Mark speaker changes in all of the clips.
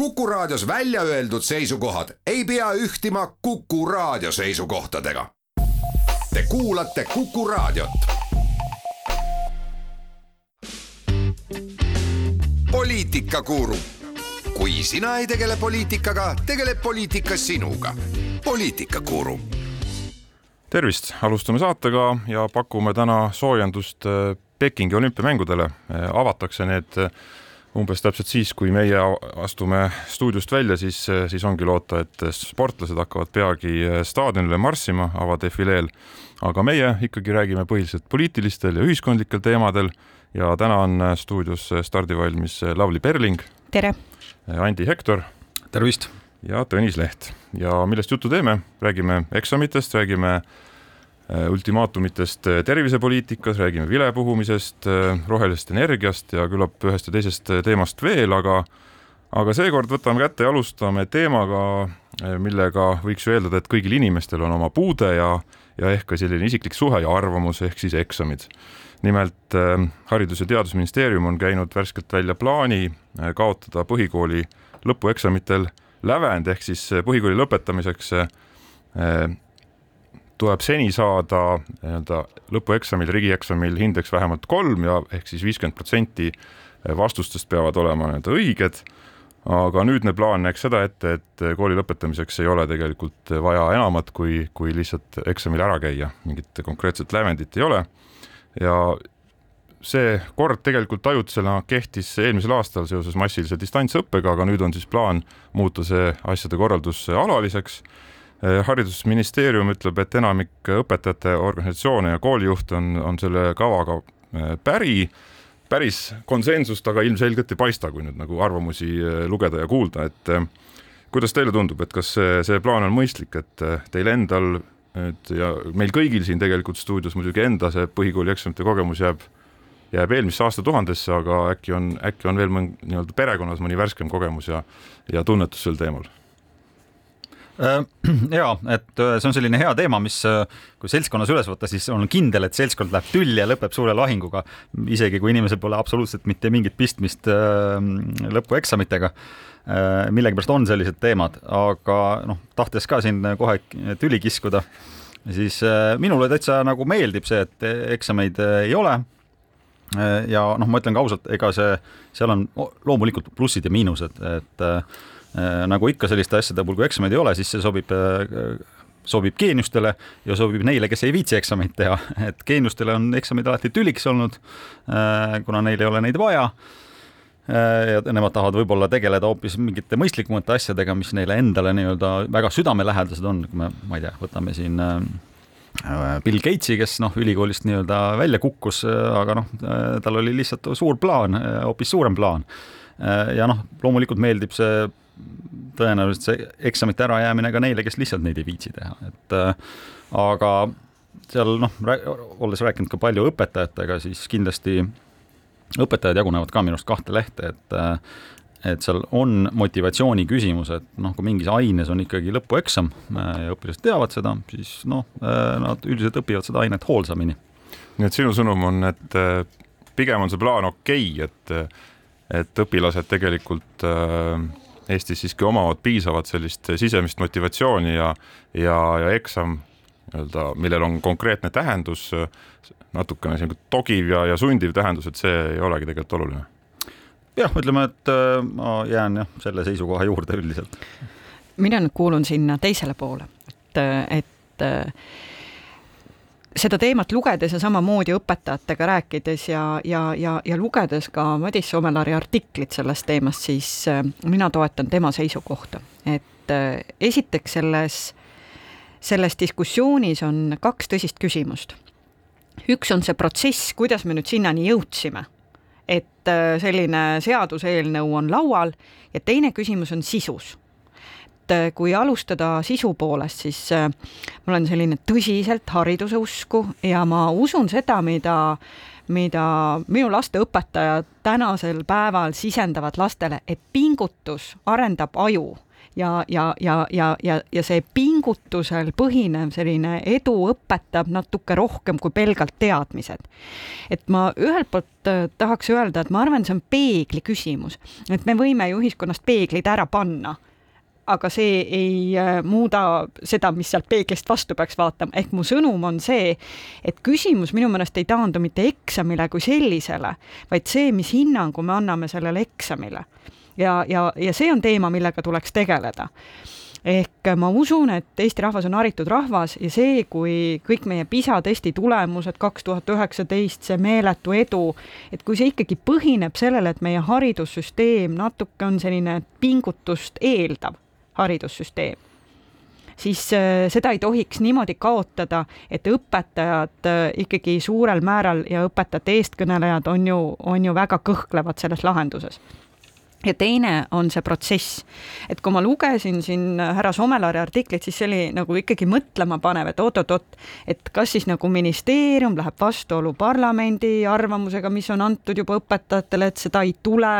Speaker 1: Kuku Raadios välja öeldud seisukohad ei pea ühtima Kuku Raadio seisukohtadega. Te kuulate Kuku Raadiot. poliitikakuru, kui sina ei tegele poliitikaga, tegeleb poliitika sinuga. poliitikakuru
Speaker 2: tervist, alustame saatega ja pakume täna soojendust äh, Pekingi olümpiamängudele. Äh, avatakse need äh, umbes täpselt siis, kui meie astume stuudiost välja, siis, siis ongi loota, et sportlased hakkavad peagi staadionile marssima avadefileel. aga meie ikkagi räägime põhiliselt poliitilistel ja ühiskondlikel teemadel ja täna on stuudios stardivalmis Lavly Perling.
Speaker 3: tere!
Speaker 2: Andi Hektor.
Speaker 4: tervist!
Speaker 2: ja Tõnis Leht ja millest juttu teeme, räägime eksamitest, räägime äh, ultimaatumitest äh, tervisepoliitikas, räägime vilepuhumisest, äh, rohelisest energiast ja küllap ühest ja teisest teemast veel, aga aga seekord võtame kätte ja alustame teemaga, millega võiks ju eeldada, et kõigil inimestel on oma puude ja, ja ehk ka selline isiklik suhe ja arvamus, ehk siis eksamid. nimelt Haridus- ja Teadusministeerium on käinud värskelt välja plaani kaotada põhikooli lõpueksamitel lävend ehk siis põhikooli lõpetamiseks tuleb seni saada nii-öelda lõpueksamil, riigieksamil hindeks vähemalt kolm ja ehk siis viiskümmend protsenti vastustest peavad olema nii-öelda õiged. aga nüüdne plaan näeks seda ette, et kooli lõpetamiseks ei ole tegelikult vaja enamat kui, kui lihtsalt eksamil ära käia, mingit konkreetset lävendit ei ole. ja see kord tegelikult ajutisena kehtis eelmisel aastal seoses massilise distantsõppega, aga nüüd on siis plaan muuta see asjade korraldus alaliseks. Eh, haridusministeerium ütleb, et enamik õpetajate organisatsioone ja koolijuhte on, on selle kavaga eh, päri. päris konsensust aga ilmselgelt ei paista, kui nüüd nagu arvamusi eh, lugeda ja kuulda, et kuidas teile tundub, et kas see, see plaan on mõistlik, et teil endal nüüd ja meil kõigil siin tegelikult stuudios muidugi enda see põhikooli eksamite kogemus jääb jääb eelmisse aastatuhandesse, aga äkki on, äkki on veel mõni nii-öelda perekonnas mõni värskem kogemus ja, ja tunnetus sel teemal
Speaker 4: äh, ja et äh, see on selline hea teema, mis äh, kui seltskonnas üles võtta, siis on kindel, et seltskond läheb tülli ja lõpeb suure lahinguga, isegi kui inimesel pole absoluutselt mitte mingit pistmist lõpueksamitega. millegipärast on sellised teemad, aga noh, tahtes ka siin kohe tüli kiskuda, siis minule täitsa nagu meeldib see, et eksameid ei ole Äh, ja noh, ma ütlen ka ausalt, ega see, seal on loomulikult plussid ja miinused, et äh, nagu ikka selliste asjade puhul, kui eksameid ei ole, siis see sobib äh, sobib geeniustele ja sobib neile, kes ei viitsi eksameid teha, et geeniustele on eksamid alati tüliks olnud, äh, kuna neil ei ole neid vaja. Äh, ja nemad tahavad võib-olla tegeleda hoopis mingite mõistlikumate asjadega, mis neile endale nii-öelda väga südamelähedased on, kui me, ma ei tea, võtame siin äh, Äh, Bill Gatesi, kes noh, ülikoolist nii-öelda välja kukkus, äh, aga noh, äh, tal oli lihtsalt suur plaan, hoopis suurem plaan. ja noh, loomulikult meeldib see tõenäoliselt see eksamite ärajäämine ka neile, kes lihtsalt neid ei viitsi teha, et aga seal noh, olles rääkinud ka palju õpetajatega, siis kindlasti õpetajad jagunevad ka minu arust kahte lehte, et et seal on motivatsiooni küsimus, et noh, kui mingis aines on ikkagi lõpueksam äh, ja õpilased teavad seda, siis noh, äh, nad üldiselt õpivad seda ainet hoolsamini.
Speaker 2: nii et sinu sõnum on, et äh, pigem on see plaan okei okay,, et, et õpilased tegelikult Eestis siiski omavad piisavat sellist sisemist motivatsiooni ja, ja, ja eksam nii-öelda, millel on konkreetne tähendus, natukene selline togiv ja, ja sundiv tähendus, et see ei olegi tegelikult oluline
Speaker 4: jah, ütleme, et äh, ma jään jah, selle seisukoha juurde üldiselt.
Speaker 3: mina nüüd kuulun sinna teisele poole, et, et äh, seda teemat lugedes ja samamoodi õpetajatega rääkides ja, ja, ja, ja lugedes ka Madis Soomelaari artiklit sellest teemast, siis äh, mina toetan tema seisukohta, et esiteks selles, selles diskussioonis on kaks tõsist küsimust. üks on see protsess, kuidas me nüüd sinnani jõudsime et äh, selline seaduseelnõu on laual ja teine küsimus on sisus et äh, kui alustada sisu poolest, siis äh, ma olen selline tõsiselt hariduse usku ja ma usun seda, mida, mida minu laste õpetajad tänasel päeval sisendavad lastele, et pingutus arendab aju ja, ja, ja, ja, ja, ja see pingutusel põhinev selline edu õpetab natuke rohkem kui pelgalt teadmised. et ma ühelt poolt äh, tahaks öelda, et ma arvan, see on peegli küsimus, et me võime ju ühiskonnast peeglid ära panna aga see ei äh, muuda seda, mis sealt peeglist vastu peaks vaatama, ehk mu sõnum on see, et küsimus minu meelest ei taandu mitte eksamile kui sellisele, vaid see, mis hinnangu me anname sellele eksamile. Ja, ja, ja see on teema, millega tuleks tegeleda. Ehk ma usun, et Eesti rahvas on haritud rahvas ja see, kui kõik meie PISA testi tulemused kaks tuhat üheksateist, see meeletu edu, et kui see ikkagi põhineb sellele, et meie haridussüsteem natuke on selline pingutust eeldav haridussüsteem, siis äh, seda ei tohiks niimoodi kaotada, et õpetajad äh, ikkagi suurel määral ja õpetajate eestkõnelejad on ju, on ju väga kõhklevad selles lahenduses ja teine on see protsess, et kui ma lugesin siin härra Somelari artiklit, siis see oli nagu ikkagi mõtlema panev, et oot-oot-oot, et kas siis nagu ministeerium läheb vastuolu parlamendi arvamusega, mis on antud juba õpetajatele, et seda ei tule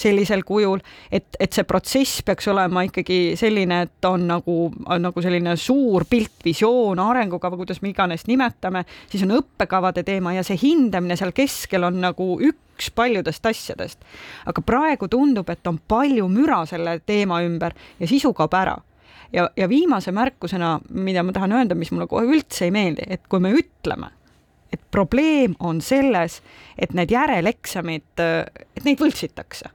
Speaker 3: sellisel kujul, et, et see protsess peaks olema ikkagi selline, et on nagu, nagu selline suur pilt, visioon, arengukava, kuidas me iganes nimetame, siis on õppekavade teema ja see hindamine seal keskel on nagu üks üks paljudest asjadest. aga praegu tundub, et on palju müra selle teema ümber ja sisu kaob ära. ja, ja viimase märkusena, mida ma tahan öelda, mis mulle kohe üldse ei meeldi, et kui me ütleme, et probleem on selles, et need järeleksamid, et neid võltsitakse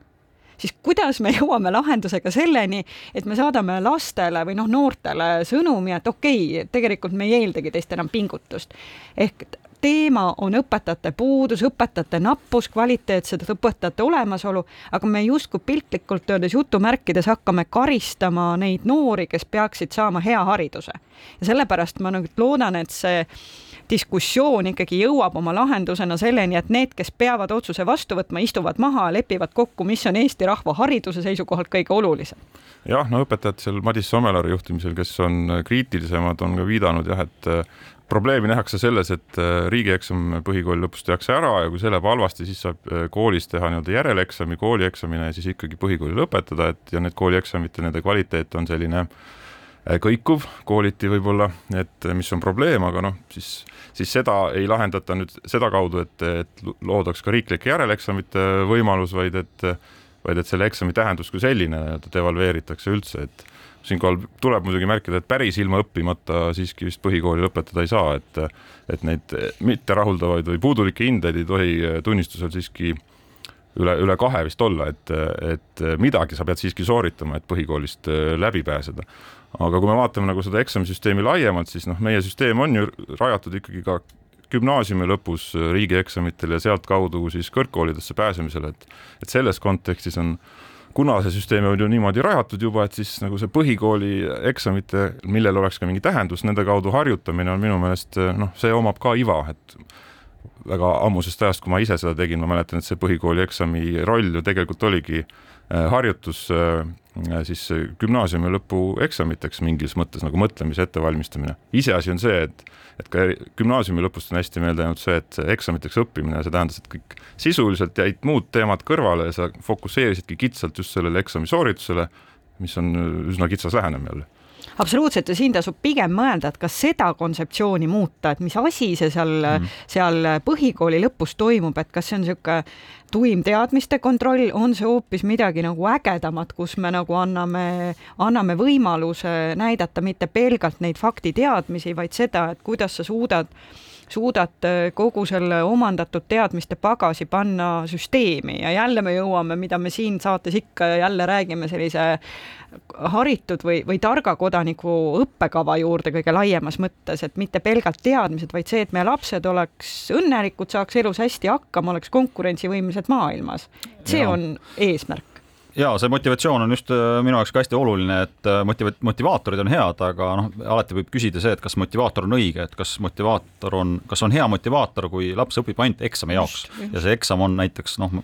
Speaker 3: siis kuidas me jõuame lahendusega selleni, et me saadame lastele või noh, noortele sõnumi, et okei okay,, tegelikult me ei eeldagi teist enam pingutust. ehk teema on õpetajate puudus, õpetajate nappus, kvaliteetsete õpetajate olemasolu, aga me justkui piltlikult öeldes jutumärkides hakkame karistama neid noori, kes peaksid saama hea hariduse. ja sellepärast ma nagu loodan, et see diskussioon ikkagi jõuab oma lahendusena selleni, et need, kes peavad otsuse vastu võtma, istuvad maha, lepivad kokku, mis on Eesti rahva hariduse seisukohalt kõige olulisem.
Speaker 2: jah, no õpetajad seal Madis Somelari juhtimisel, kes on kriitilisemad, on ka viidanud jah, et probleemi nähakse selles, et äh, riigieksam põhikooli lõpus tehakse ära ja kui see läheb halvasti, siis saab äh, koolis teha nii-öelda järeleksami, koolieksamina ja siis ikkagi põhikooli lõpetada, et ja need koolieksamite, nende kvaliteet on selline äh, kõikuv kooliti võib-olla, et mis on probleem, aga noh, siis, siis seda ei lahendata nüüd sedakaudu, et, et loodaks ka riiklike järeleksamite võimalus, vaid et, vaid et selle eksami tähendus kui selline devalveeritakse üldse, et siinkohal tuleb muidugi märkida, et päris ilma õppimata siiski vist põhikooli lõpetada ei saa, et et neid mitterahuldavaid või puudulikke hindeid ei tohi tunnistusel siiski üle, üle kahe vist olla, et, et midagi sa pead siiski sooritama, et põhikoolist läbi pääseda. aga kui me vaatame nagu seda eksamisüsteemi laiemalt, siis noh, meie süsteem on ju rajatud ikkagi ka gümnaasiumi lõpus riigieksamitel ja sealtkaudu siis kõrgkoolidesse pääsemisele, et et selles kontekstis on kuna see süsteem on ju niimoodi rajatud juba, et siis nagu see põhikooli eksamite, millel oleks ka mingi tähendus, nende kaudu harjutamine on minu meelest noh, see omab ka iva, et väga ammusest ajast, kui ma ise seda tegin, ma mäletan, et see põhikooli eksami roll ju tegelikult oligi äh, harjutus äh, siis gümnaasiumi lõpueksamiteks mingis mõttes nagu mõtlemise ettevalmistamine. iseasi on see, et, et ka gümnaasiumi lõpust on hästi meelde jäänud see, et eksamiteks õppimine, see tähendas, et kõik sisuliselt jäid muud teemad kõrvale ja sa fokusseerisidki kitsalt just sellele eksami sooritusele, mis on üsna kitsas lähenemine jälle
Speaker 3: absoluutselt ja siin tasub pigem mõelda, et kas seda kontseptsiooni muuta, et mis asi see seal mm., seal põhikooli lõpus toimub, et kas see on niisugune tuim teadmiste kontroll, on see hoopis midagi nagu ägedamat, kus me nagu anname, anname võimaluse näidata mitte pelgalt neid faktiteadmisi, vaid seda, et kuidas sa suudad suudad äh, kogu selle omandatud teadmiste pagasi panna süsteemi ja jälle me jõuame, mida me siin saates ikka ja jälle räägime, sellise haritud või, või targa kodaniku õppekava juurde kõige laiemas mõttes, et mitte pelgalt teadmised, vaid see, et meie lapsed oleks õnnelikud, saaks elus hästi hakkama, oleks konkurentsivõimelised maailmas. see ja. on eesmärk
Speaker 4: ja see motivatsioon on just äh, minu jaoks ka hästi oluline, et äh, motiva-, motivaatorid on head, aga noh, alati võib küsida see, et kas motivaator on õige, et kas motivaator on, kas on hea motivaator, kui laps õpib ainult eksami jaoks. ja see eksam on näiteks noh,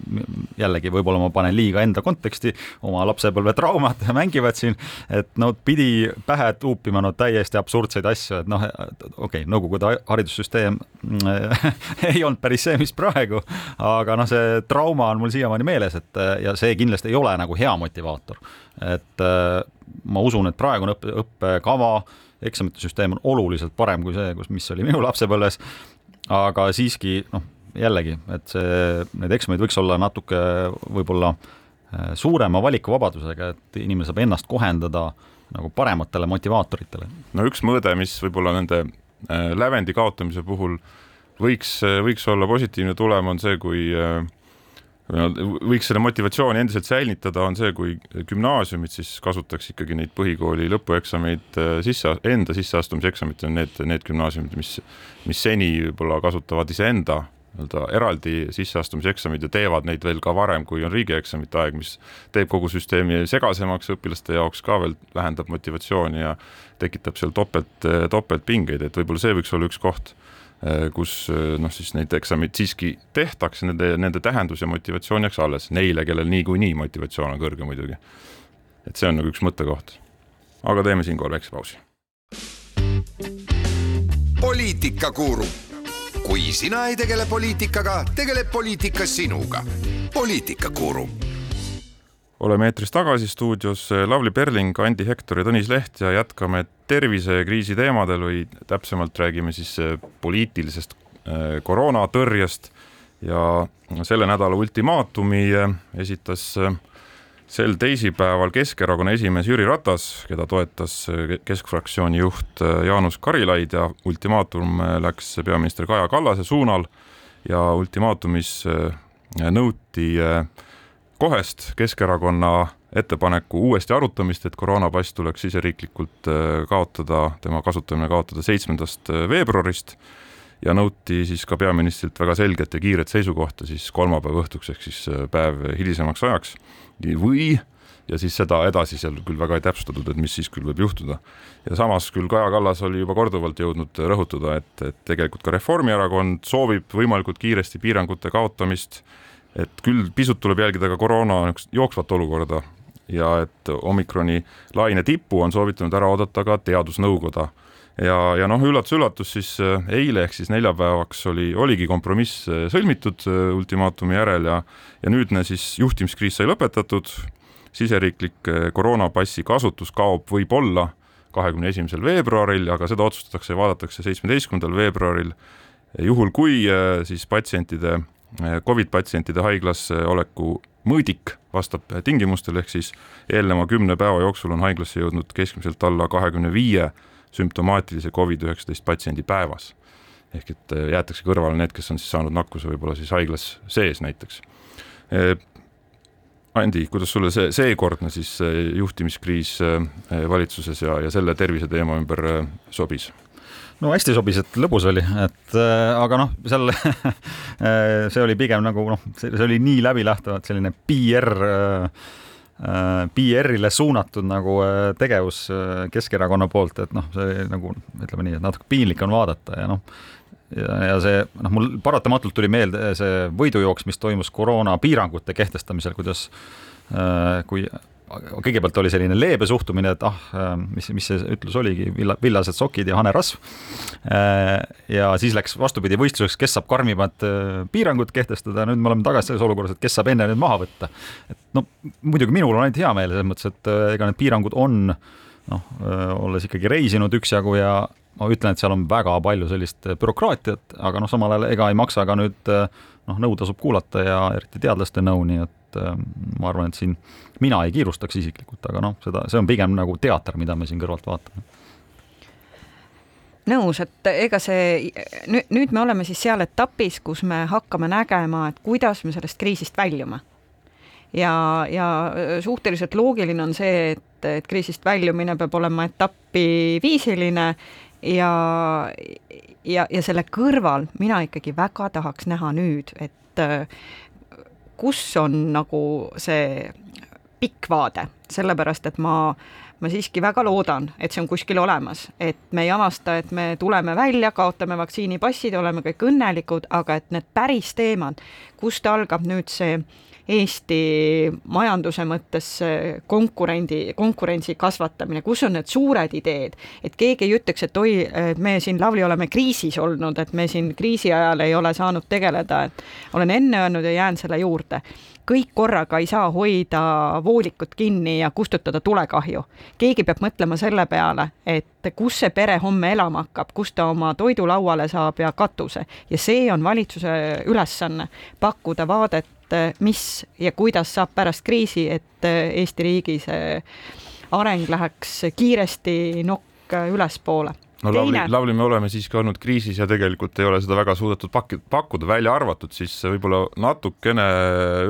Speaker 4: jällegi võib-olla ma panen liiga enda konteksti, oma lapsepõlve traumad mängivad siin, et no pidi pähe tuupima no täiesti absurdseid asju, et noh, okei okay,, Nõukogude haridussüsteem ei olnud päris see, mis praegu, aga noh, see trauma on mul siiamaani meeles, et ja see kindlasti ei ole nagu hea motivaator. et äh, ma usun, et praegune õppe, õppekava, eksamite süsteem on oluliselt parem kui see, kus, mis oli minu lapsepõlves, aga siiski noh, jällegi, et see, need eksamid võiks olla natuke võib-olla äh, suurema valikuvabadusega, et inimene saab ennast kohendada nagu parematele motivaatoritele.
Speaker 2: no üks mõõde, mis võib-olla nende äh, lävendi kaotamise puhul võiks, võiks olla positiivne tulem, on see, kui äh, võiks selle motivatsiooni endiselt säilitada, on see, kui gümnaasiumid siis kasutaks ikkagi neid põhikooli lõpueksameid äh, sisse, enda sisseastumiseksamid on need, need gümnaasiumid, mis, mis seni võib-olla kasutavad iseenda nii-öelda eraldi sisseastumiseksamid ja teevad neid veel ka varem, kui on riigieksamite aeg, mis teeb kogu süsteemi segasemaks õpilaste jaoks ka veel, vähendab motivatsiooni ja tekitab seal topelt, topeltpingeid, et võib-olla see võiks olla üks koht Äh, kus äh, noh, siis neid eksameid siiski tehtakse, nende, nende tähendus ja motivatsioon jääks alles, neile, kellel niikuinii motivatsioon on kõrge muidugi. et see on nagu üks mõttekoht. aga teeme siinkohal väikse pausi.
Speaker 1: poliitikakuru, kui sina ei tegele poliitikaga, tegeleb poliitika sinuga. poliitikakuru
Speaker 2: oleme eetris tagasi stuudios Lavly Perling, Andi Hektor ja Tõnis Leht ja jätkame tervisekriisi teemadel või täpsemalt räägime siis eh, poliitilisest eh, koroonatõrjest. Ja selle nädala ultimaatumi esitas sel teisipäeval Keskerakonna esimees Jüri Ratas, keda toetas keskfraktsiooni juht Jaanus Karilaid ja ultimaatum läks peaminister Kaja Kallase suunal. Ja ultimaatumis nõuti äh, kohest Keskerakonna ettepaneku uuesti arutamist, et koroonapass tuleks siseriiklikult äh, kaotada, tema kasutamine kaotada seitsmendast äh, veebruarist ja nõuti siis ka peaministrilt väga selget ja kiiret seisukohta siis kolmapäeva õhtuks ehk siis äh, päev hilisemaks ajaks või ja siis seda edasi seal küll väga ei täpsustatud, et mis siis küll võib juhtuda. ja samas küll Kaja Kallas oli juba korduvalt jõudnud rõhutada, et, et tegelikult ka Reformierakond soovib võimalikult kiiresti piirangute kaotamist et küll pisut tuleb jälgida ka koroona jooksvat olukorda ja et omikroni laine tippu on soovitanud ära oodata ka teadusnõukoda. ja, ja noh, üllatus-üllatus siis äh, eile ehk siis neljapäevaks oli, oligi kompromiss äh, sõlmitud äh, ultimaatumi järel ja, ja nüüdne siis juhtimiskriis sai lõpetatud, siseriiklik koroonapassi kasutus kaob võib-olla kahekümne esimesel veebruaril, aga seda otsustatakse ja vaadatakse seitsmeteistkümnendal veebruaril, juhul kui siis patsientide Covid patsientide haiglas oleku mõõdik vastab tingimustele, ehk siis eelneva kümne päeva jooksul on haiglasse jõudnud keskmiselt alla kahekümne viie sümptomaatilise Covid-19 patsiendi päevas. ehk et jäetakse kõrvale need, kes on siis saanud nakkuse võib-olla siis haiglas sees näiteks. Andi, kuidas sulle see seekordne siis juhtimiskriis valitsuses ja, ja selle terviseteema ümber sobis?
Speaker 4: No hästi sobis, et lõbus oli, et äh, aga noh, seal äh, see oli pigem nagu noh, see oli nii läbilähtavalt selline PR äh, PR-ile suunatud nagu tegevus Keskerakonna poolt, et noh, see nagu ütleme nii, et natuke piinlik on vaadata ja noh, ja, ja see noh, mul paratamatult tuli meelde see võidujooks, mis toimus koroonapiirangute kehtestamisel, kuidas kui kõigepealt oli selline leebe suhtumine, et ah, mis, mis see ütlus oligi, villa, villased sokid ja hanerasv. Äh, ja siis läks vastupidi võistluseks, kes saab karmimad äh, piirangud kehtestada, nüüd me oleme tagasi selles olukorras, et kes saab enne need maha võtta. et no muidugi minul on ainult hea meel selles mõttes, et äh, ega need piirangud on noh, olles ikkagi reisinud üksjagu ja ma ütlen, et seal on väga palju sellist bürokraatiat, aga noh, samal ajal ega ei maksa ka nüüd noh, nõu tasub kuulata ja eriti teadlaste nõu, nii et ma arvan, et siin mina ei kiirustaks isiklikult, aga noh, seda, see on pigem nagu teater, mida me siin kõrvalt vaatame
Speaker 3: nõus, et ega see nüüd, nüüd me oleme siis seal etapis, kus me hakkame nägema, et kuidas me sellest kriisist väljume. ja, ja suhteliselt loogiline on see, et, et kriisist väljumine peab olema etapiviisiline ja, ja, ja selle kõrval mina ikkagi väga tahaks näha nüüd, et kus on nagu see pikk vaade, sellepärast et ma, ma siiski väga loodan, et see on kuskil olemas, et me ei avasta, et me tuleme välja, kaotame vaktsiinipassid, oleme kõik õnnelikud, aga et need päris teemad, kust algab nüüd see Eesti majanduse mõttes konkurendi, konkurentsi kasvatamine, kus on need suured ideed, et keegi ei ütleks, et oi, et me siin, Lavly, oleme kriisis olnud, et me siin kriisi ajal ei ole saanud tegeleda, et olen enne öelnud ja jään selle juurde. Kõik korraga ei saa hoida voolikut kinni ja kustutada tulekahju. keegi peab mõtlema selle peale, et kus see pere homme elama hakkab, kus ta oma toidu lauale saab ja katuse. Ja see on valitsuse ülesanne, pakkuda vaadet, mis ja kuidas saab pärast kriisi, et Eesti riigi see areng läheks kiiresti nokk ülespoole
Speaker 2: no Lavly, Lavly, me oleme siiski olnud kriisis ja tegelikult ei ole seda väga suudetud pakki, pakkuda, välja arvatud siis võib-olla natukene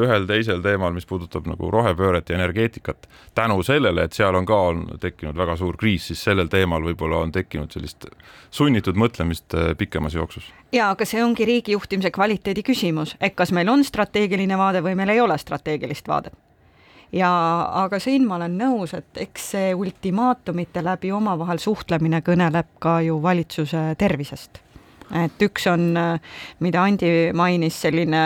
Speaker 2: ühel teisel teemal, mis puudutab nagu rohepööret ja energeetikat. tänu sellele, et seal on ka on tekkinud väga suur kriis, siis sellel teemal võib-olla on tekkinud sellist sunnitud mõtlemist äh, pikemas jooksus.
Speaker 3: ja aga see ongi riigijuhtimise kvaliteedi küsimus, et kas meil on strateegiline vaade või meil ei ole strateegilist vaadet ja aga siin ma olen nõus, et eks see ultimaatumite läbi omavahel suhtlemine kõneleb ka ju valitsuse tervisest. Et üks on, mida Andi mainis, selline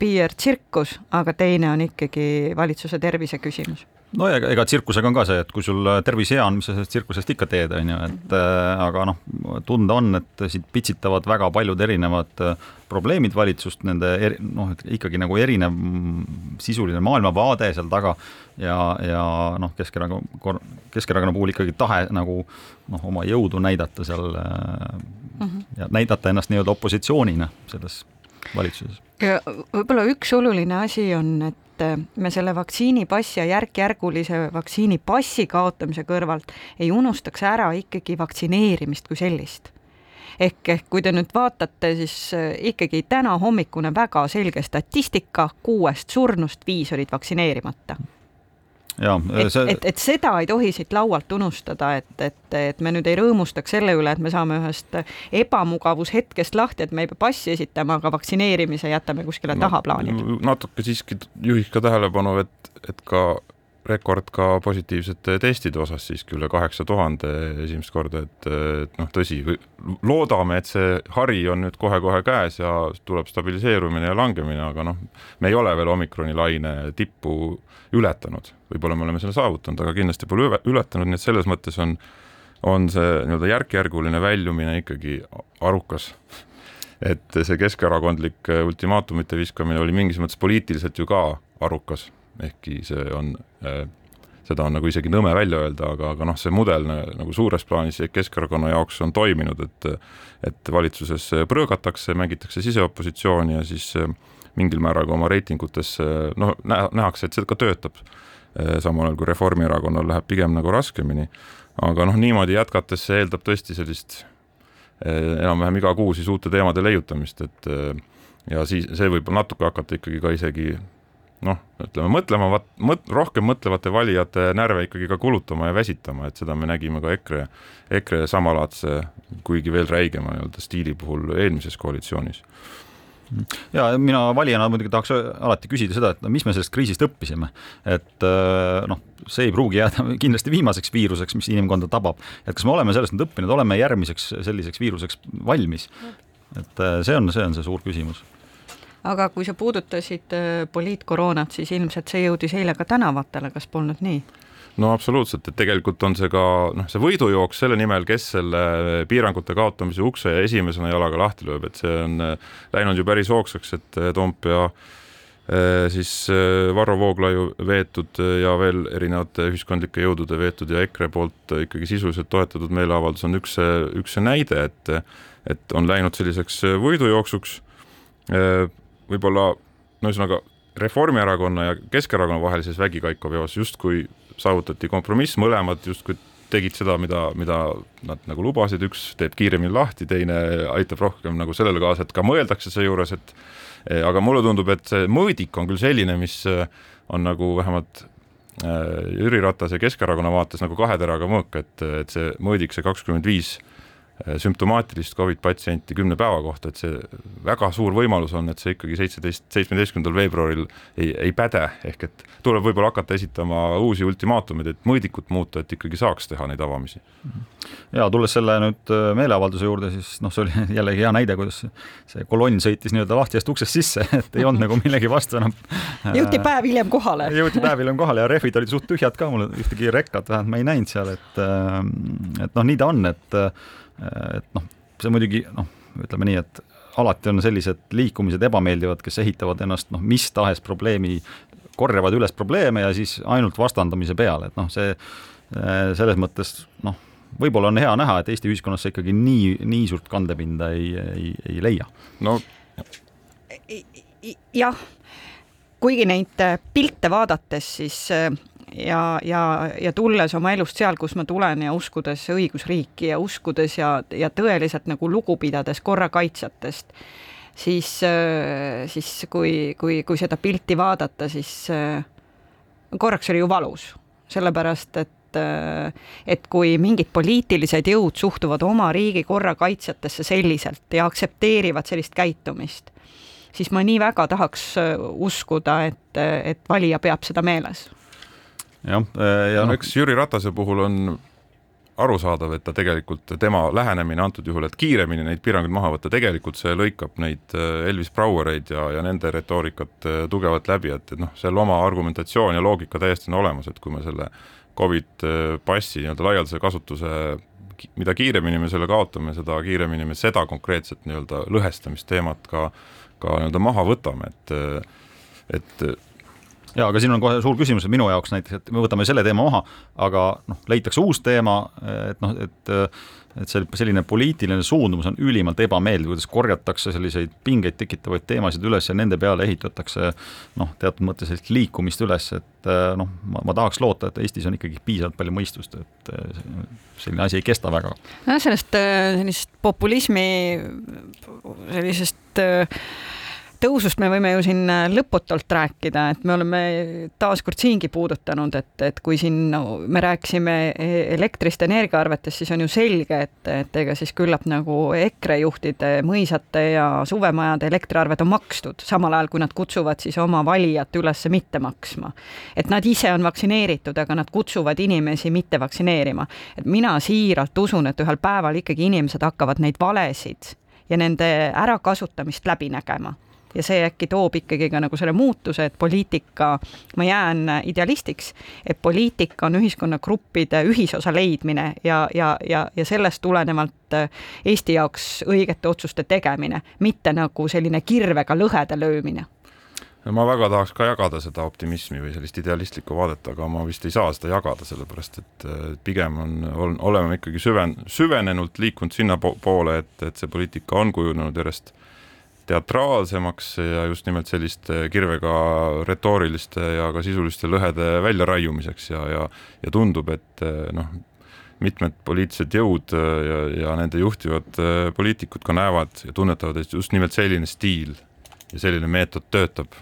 Speaker 3: PR-tsirkus, aga teine on ikkagi valitsuse tervise küsimus
Speaker 4: no ja ega tsirkusega on ka see, et kui sul tervis hea on, mis sa sellest tsirkusest ikka teed, on ju, et äh, aga noh, tunda on, et siit pitsitavad väga paljud erinevad äh, probleemid valitsust, nende eri, noh, ikkagi nagu erinev sisuline maailmavaade seal taga ja, ja noh, Keskerakonna, Keskerakonna puhul ikkagi tahe nagu noh, oma jõudu näidata seal mm -hmm. ja näidata ennast nii-öelda opositsioonina selles valitsuses.
Speaker 3: ja võib-olla üks oluline asi on, et me selle vaktsiinipassi ja järk-järgulise vaktsiinipassi kaotamise kõrvalt ei unustaks ära ikkagi vaktsineerimist kui sellist. Ehk, ehk kui te nüüd vaatate, siis äh, ikkagi täna hommikune väga selge statistika, kuuest surnust viis olid vaktsineerimata et see..., et, et seda ei tohi siit laualt unustada, et, et, et me nüüd ei rõõmustaks selle üle, et me saame ühest ebamugavushetkest lahti, et me ei pea passi esitama, aga vaktsineerimise jätame kuskile no, tahaplaanile.
Speaker 2: natuke siiski juhiks ka tähelepanu, et, et ka rekord ka positiivsete testide osas siiski üle kaheksa tuhande esimest korda, et, et noh, tõsi, loodame, et see hari on nüüd kohe-kohe käes ja tuleb stabiliseerumine ja langemine, aga noh, me ei ole veel omikroni laine tippu ületanud, võib-olla me oleme selle saavutanud, aga kindlasti pole ületanud, nii et selles mõttes on, on see nii-öelda järk-järguline väljumine ikkagi arukas. Et see keskerakondlik ultimaatumite viskamine oli mingis mõttes poliitiliselt ju ka arukas ehkki see on äh, seda on nagu isegi nõme välja öelda, aga, aga noh, see mudel nagu suures plaanis Keskerakonna jaoks on toiminud, et et valitsuses prõõgatakse, mängitakse siseopositsiooni ja siis äh, mingil määral ka oma reitingutes noh, nähakse, et see ka töötab. Äh, samal ajal kui Reformierakonnal läheb pigem nagu raskemini. aga noh, niimoodi jätkates see eeldab tõesti sellist enam-vähem iga kuu siis uute teemade leiutamist, et ja siis see võib natuke hakata ikkagi ka isegi noh, ütleme mõtlema, mõt-, rohkem mõtlevate valijate närve ikkagi ka kulutama ja väsitama, et seda me nägime ka EKRE, EKRE samalaadse, kuigi veel räigema nii-öelda stiili puhul eelmises koalitsioonis.
Speaker 4: Ja mina valijana muidugi tahaks alati küsida seda, et no mis me sellest kriisist õppisime, et äh, noh, see ei pruugi jääda kindlasti viimaseks viiruseks, mis inimkonda tabab, et kas me oleme sellest nüüd õppinud, oleme järgmiseks selliseks viiruseks valmis? et äh, see on, see on see suur küsimus
Speaker 3: aga kui sa puudutasid äh, poliitkoroonat, siis ilmselt see jõudis eile ka tänavatele, kas polnud nii?
Speaker 2: no absoluutselt, et tegelikult on see ka noh, see võidujooks selle nimel, kes selle piirangute kaotamise ukse esimesena jalaga lahti lööb, et see on äh, läinud ju päris hoogsaks, et äh, Toompea siis Varro Vooglaiu veetud ja veel erinevate ühiskondlike jõudude veetud ja EKRE poolt ikkagi sisuliselt toetatud meeleavaldus on üks, üks see näide, et et on läinud selliseks võidujooksuks võib-olla no ühesõnaga Reformierakonna ja Keskerakonna vahelises vägikaikaveos justkui saavutati kompromiss, mõlemad justkui tegid seda, mida, mida nad nagu lubasid, üks teeb kiiremini lahti, teine aitab rohkem nagu sellele kaasa, et ka mõeldakse seejuures, et eh, aga mulle tundub, et see mõõdik on küll selline, mis eh, on nagu vähemalt eh, Jüri Ratase Keskerakonna vaates nagu kahe teraga mõõk, et, et see mõõdik, see kakskümmend viis sümptomaatilist Covid patsienti kümne päeva kohta, et see väga suur võimalus on, et see ikkagi seitseteist, seitsmeteistkümnendal veebruaril ei, ei päde, ehk et tuleb võib-olla hakata esitama uusi ultimaatumeid, et mõõdikut muuta, et ikkagi saaks teha neid avamisi.
Speaker 4: ja tulles selle nüüd äh, meeleavalduse juurde, siis noh, see oli jällegi hea näide, kuidas see kolonn sõitis nii-öelda lahtisest uksest sisse, et ei olnud nagu millegi vastu enam.
Speaker 3: jõuti päev hiljem kohale.
Speaker 4: jõuti päev hiljem kohale ja rehvid olid suht tühjad ka, mul ühtegi rekkat vähemalt ma ei näinud seal, et äh, et noh, nii ta on, et et noh, see muidugi noh, ütleme nii, et alati on sellised liikumised ebameeldivad, kes ehitavad ennast noh, mis tahes probleemi, korjavad üles probleeme ja siis ainult vastandamise peale, et noh, see selles mõttes noh, võib-olla on hea näha, et Eesti ühiskonnas see ikkagi nii, nii suurt kandepinda ei, ei, ei leia.
Speaker 2: no
Speaker 3: jah, kuigi neid pilte vaadates, siis ja, ja, ja tulles oma elust seal, kus ma tulen ja uskudes õigusriiki ja uskudes ja, ja tõeliselt nagu lugu pidades korrakaitsjatest, siis, siis kui, kui, kui seda pilti vaadata, siis korraks oli ju valus, sellepärast et et kui mingid poliitilised jõud suhtuvad oma riigi korrakaitsjatesse selliselt ja aktsepteerivad sellist käitumist, siis ma nii väga tahaks uskuda, et, et valija peab seda meeles
Speaker 2: jah, äh, ja no. eks Jüri Ratase puhul on arusaadav, et ta tegelikult, tema lähenemine antud juhul, et kiiremini neid piiranguid maha võtta, tegelikult see lõikab neid äh, Elvis Brouereid ja, ja nende retoorikat äh, tugevalt läbi, et, et noh, seal oma argumentatsioon ja loogika täiesti on olemas, et kui me selle Covid passi nii-öelda laialdase kasutuse mida kiiremini me selle kaotame, seda kiiremini me seda konkreetset nii-öelda lõhestamisteemat ka, ka nii-öelda maha võtame, et et
Speaker 4: ja aga siin on kohe suur küsimus minu jaoks näiteks, et me võtame selle teema maha, aga noh, leitakse uus teema, et noh, et et see selline poliitiline suundumus on ülimalt ebameeldiv, kuidas korjatakse selliseid pingeid tekitavaid teemasid üles ja nende peale ehitatakse noh, teatud mõttes sellist liikumist üles, et noh, ma, ma tahaks loota, et Eestis on ikkagi piisavalt palju mõistust, et selline asi ei kesta väga.
Speaker 3: nojah, sellest sellisest populismi sellisest äh, tõusust me võime ju siin äh, lõputult rääkida, et me oleme taaskord siingi puudutanud, et, et kui siin no, me rääkisime e-, elektrist, energiaarvetest, siis on ju selge, et, et ega siis küllap nagu EKRE juhtide mõisate ja suvemajade elektriarved on makstud, samal ajal kui nad kutsuvad siis oma valijat üles mitte maksma. et nad ise on vaktsineeritud, aga nad kutsuvad inimesi mitte vaktsineerima. et mina siiralt usun, et ühel päeval ikkagi inimesed hakkavad neid valesid ja nende ärakasutamist läbi nägema ja see äkki toob ikkagi ka nagu selle muutuse, et poliitika, ma jään idealistiks, et poliitika on ühiskonnagruppide ühisosa leidmine ja, ja, ja, ja sellest tulenevalt Eesti jaoks õigete otsuste tegemine, mitte nagu selline kirvega lõhede löömine.
Speaker 2: Ma väga tahaks ka jagada seda optimismi või sellist idealistlikku vaadet, aga ma vist ei saa seda jagada, sellepärast et pigem on, on, oleme ikkagi süven-, süvenenult liikunud sinnapoole, et, et see poliitika on kujunenud järjest teatraalsemaks ja just nimelt selliste kirvega retooriliste ja ka sisuliste lõhede väljaraiumiseks ja, ja, ja tundub, et noh, mitmed poliitilised jõud ja, ja nende juhtivad poliitikud ka näevad ja tunnetavad, et just nimelt selline stiil ja selline meetod töötab.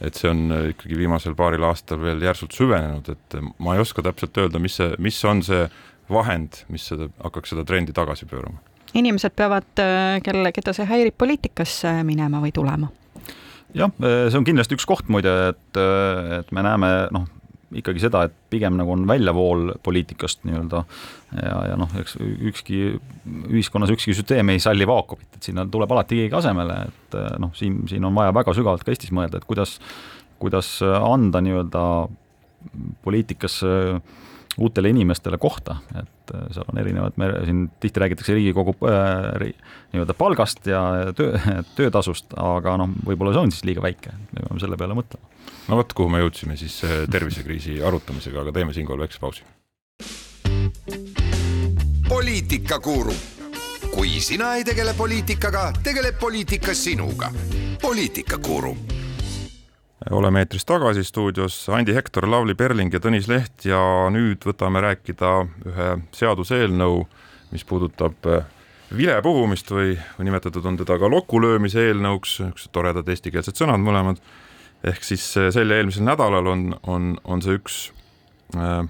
Speaker 2: et see on ikkagi viimasel paaril aastal veel järsult süvenenud, et ma ei oska täpselt öelda, mis see, mis on see vahend, mis seda, hakkaks seda trendi tagasi pöörama
Speaker 3: inimesed peavad, äh, kelle, keda see häirib, poliitikasse minema või tulema?
Speaker 4: jah, äh, see on kindlasti üks koht muide, et, äh, et me näeme noh, ikkagi seda, et pigem nagu on väljavool poliitikast nii-öelda ja, ja noh, eks ükski ühiskonnas ükski süsteem ei salli vaakumit, et sinna tuleb alati keegi asemele, et noh, siin, siin on vaja väga sügavalt ka Eestis mõelda, et kuidas, kuidas anda nii-öelda poliitikas äh, uutele inimestele kohta, et äh, seal on erinevad, me siin tihti räägitakse Riigikogu äh, nii-öelda palgast ja töö, töötasust, aga noh, võib-olla see on siis liiga väike, me peame selle peale mõtlema.
Speaker 2: no vot, kuhu me jõudsime siis äh, tervisekriisi arutamisega, aga teeme siinkohal väikse pausi.
Speaker 1: poliitikakuru, kui sina ei tegele poliitikaga, tegeleb poliitika sinuga. poliitikakuru
Speaker 2: oleme eetris tagasi stuudios Andi Hektor, Lavly Perling ja Tõnis Leht ja nüüd võtame rääkida ühe seaduseelnõu, mis puudutab äh, vilepuhumist või, või nimetatud on teda ka lokulöömise eelnõuks, niisugused toredad eestikeelsed sõnad mõlemad. ehk siis äh, sel ja eelmisel nädalal on, on, on see üks äh,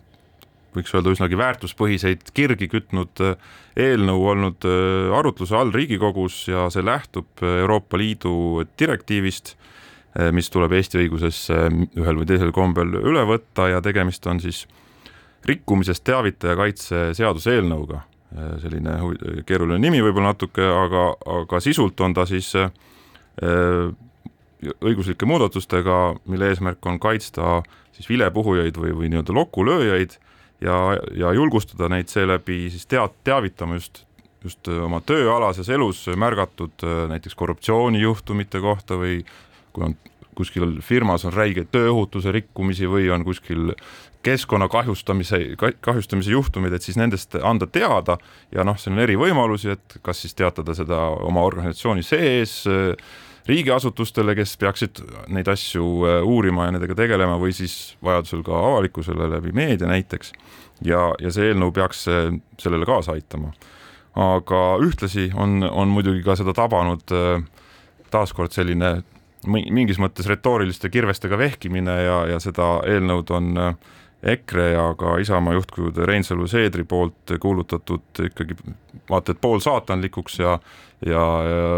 Speaker 2: võiks öelda üsnagi väärtuspõhiseid kirgi kütnud eelnõu olnud arutluse all Riigikogus ja see lähtub Euroopa Liidu direktiivist mis tuleb Eesti õigusesse ühel või teisel kombel üle võtta ja tegemist on siis rikkumisest teavitaja kaitse seaduseelnõuga. Eh, selline keeruline nimi võib-olla natuke, aga, aga sisult on ta siis eh, õiguslike muudatustega, mille eesmärk on kaitsta siis vilepuhujaid või, või nii-öelda lokulööjaid ja, ja julgustada neid seeläbi siis tead-, teavitama just just oma tööalases elus märgatud näiteks korruptsioonijuhtumite kohta või kui on kuskil firmas on räigeid tööohutuse rikkumisi või on kuskil keskkonna kahjustamise, kahjustamise juhtumid, et siis nendest anda teada ja noh, siin on eri võimalusi, et kas siis teatada seda oma organisatsiooni sees riigiasutustele, kes peaksid neid asju äh, uurima ja nendega tegelema või siis vajadusel ka avalikkusele läbi meedia näiteks. ja, ja see eelnõu peaks äh, sellele kaasa aitama. aga ühtlasi on, on muidugi ka seda tabanud äh, taaskord selline mingis mõttes retooriliste kirvestega vehkimine ja, ja seda eelnõud on EKRE ja ka Isamaa juhtkujude Reinsalu Seedri poolt kuulutatud ikkagi vaata et poolsaatanlikuks ja ja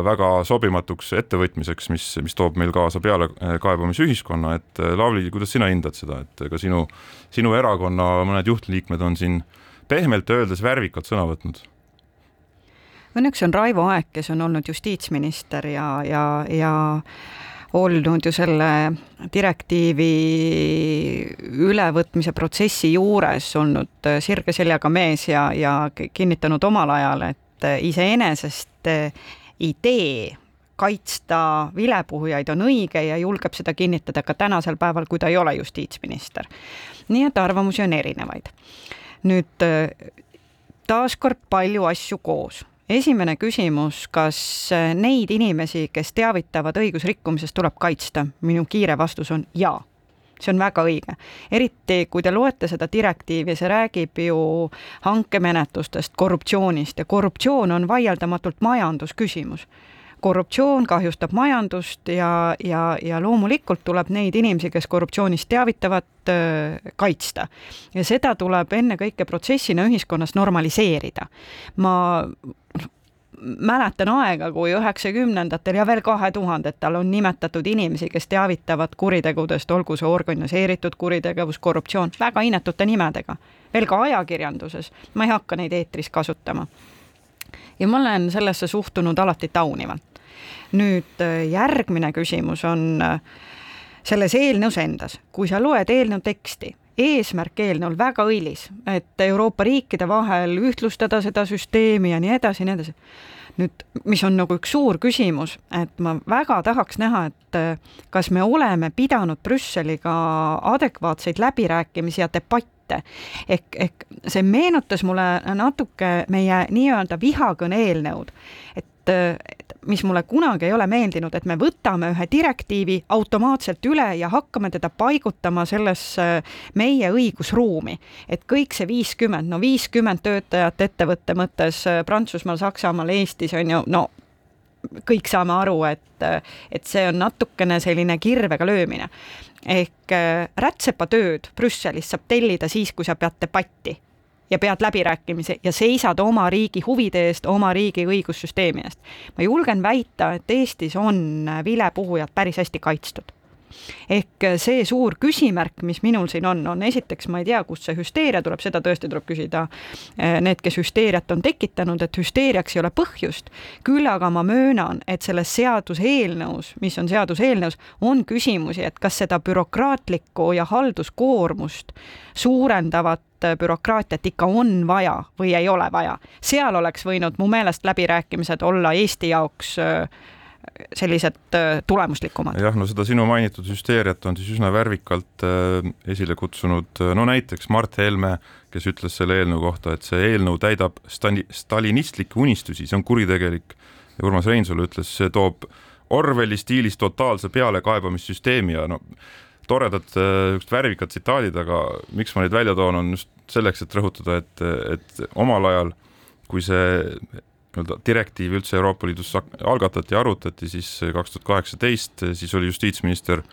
Speaker 2: väga sobimatuks ettevõtmiseks, mis, mis toob meil kaasa pealekaebamisühiskonna, et Lavly, kuidas sina hindad seda, et ka sinu, sinu erakonna mõned juhtliikmed on siin pehmelt öeldes värvikalt sõna võtnud?
Speaker 3: Õnneks on Raivo Aeg, kes on olnud justiitsminister ja, ja, ja olnud ju selle direktiivi ülevõtmise protsessi juures olnud sirge seljaga mees ja, ja kinnitanud omal ajal, et iseenesest idee kaitsta vilepuhujaid on õige ja julgeb seda kinnitada ka tänasel päeval, kui ta ei ole justiitsminister. nii et arvamusi on erinevaid. nüüd taaskord palju asju koos esimene küsimus, kas äh, neid inimesi, kes teavitavad õigusrikkumisest, tuleb kaitsta? minu kiire vastus on jaa see on väga õige. eriti, kui te loete seda direktiivi, see räägib ju hankemenetlustest, korruptsioonist ja korruptsioon on vaieldamatult majandusküsimus korruptsioon kahjustab majandust ja, ja, ja loomulikult tuleb neid inimesi, kes korruptsioonist teavitavad, kaitsta. ja seda tuleb ennekõike protsessina ühiskonnas normaliseerida. ma mäletan aega, kui üheksakümnendatel ja veel kahe tuhandetel on nimetatud inimesi, kes teavitavad kuritegudest, olgu see organiseeritud kuritegevus, korruptsioon, väga inetute nimedega. veel ka ajakirjanduses, ma ei hakka neid eetris kasutama. Ja ma olen sellesse suhtunud alati taunivalt nüüd äh, järgmine küsimus on äh, selles eelnõus endas, kui sa loed eelnõu teksti, eesmärk eelnõul väga õilis, et Euroopa riikide vahel ühtlustada seda süsteemi ja nii edasi ja nii edasi. nüüd, mis on nagu üks suur küsimus, et ma väga tahaks näha, et äh, kas me oleme pidanud Brüsseliga adekvaatseid läbirääkimisi ja debatte ehk, ehk see meenutas mulle natuke meie nii-öelda vihakõne eelnõud, et mis mulle kunagi ei ole meeldinud, et me võtame ühe direktiivi automaatselt üle ja hakkame teda paigutama sellesse meie õigusruumi. et kõik see viiskümmend, no viiskümmend töötajat ettevõtte mõttes Prantsusmaal, Saksamaal, Eestis on ju, no kõik saame aru, et, et see on natukene selline kirvega löömine. ehk rätsepatööd Brüsselis saab tellida siis, kui sa pead debatti ja pead läbirääkimisi ja seisad oma riigi huvide eest, oma riigi õigussüsteemi eest. ma julgen väita, et Eestis on vilepuhujad päris hästi kaitstud ehk see suur küsimärk, mis minul siin on, on esiteks, ma ei tea, kust see hüsteeria tuleb, seda tõesti tuleb küsida eh, need, kes hüsteeriat on tekitanud, et hüsteeriaks ei ole põhjust. küll aga ma möönan, et selles seaduseelnõus, mis on seaduseelnõus, on küsimusi, et kas seda bürokraatlikku ja halduskoormust suurendavat et bürokraatiat ikka on vaja või ei ole vaja. seal oleks võinud mu meelest läbirääkimised olla Eesti jaoks äh, sellised äh, tulemuslikumad.
Speaker 2: jah, no seda sinu mainitud hüsteeriat on siis üsna värvikalt äh, esile kutsunud no näiteks Mart Helme, kes ütles selle eelnõu kohta, et see eelnõu täidab stali-, stalinistlikke unistusi, see on kuritegelik. ja Urmas Reinsalu ütles, see toob Orwelli stiilis totaalse pealekaebamissüsteemi ja no toredad niisugused värvikad tsitaadid, aga miks ma neid välja toon, on just selleks, et rõhutada, et, et omal ajal, kui see nii-öelda direktiiv üldse Euroopa Liidus algatati arutati, siis kaks tuhat kaheksateist, siis oli justiitsminister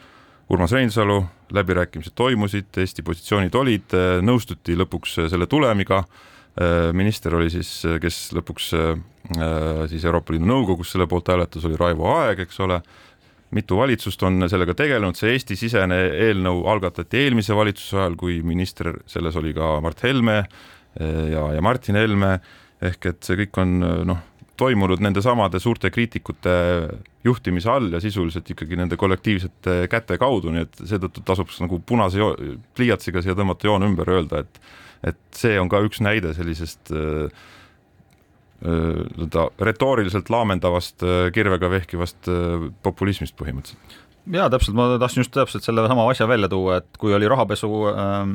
Speaker 2: Urmas Reinsalu, läbirääkimised toimusid, Eesti positsioonid olid, nõustuti lõpuks selle tulemiga, minister oli siis, kes lõpuks siis Euroopa Liidu Nõukogus selle poolt hääletas, oli Raivo Aeg, eks ole, mitu valitsust on sellega tegelenud, see Eesti-sisene eelnõu algatati eelmise valitsuse ajal, kui minister selles oli ka Mart Helme eh, ja, ja Martin Helme, ehk et see kõik on noh, toimunud nendesamade suurte kriitikute juhtimise all ja sisuliselt ikkagi nende kollektiivsete käte kaudu, nii et seetõttu tasuks nagu punase pliiatsiga siia tõmmata joon ümber öelda, et et see on ka üks näide sellisest äh, nii-öelda retooriliselt laamendavast, kirvega vehkivast populismist põhimõtteliselt
Speaker 4: jaa, täpselt, ma tahtsin just täpselt selle sama asja välja tuua, et kui oli rahapesu ähm,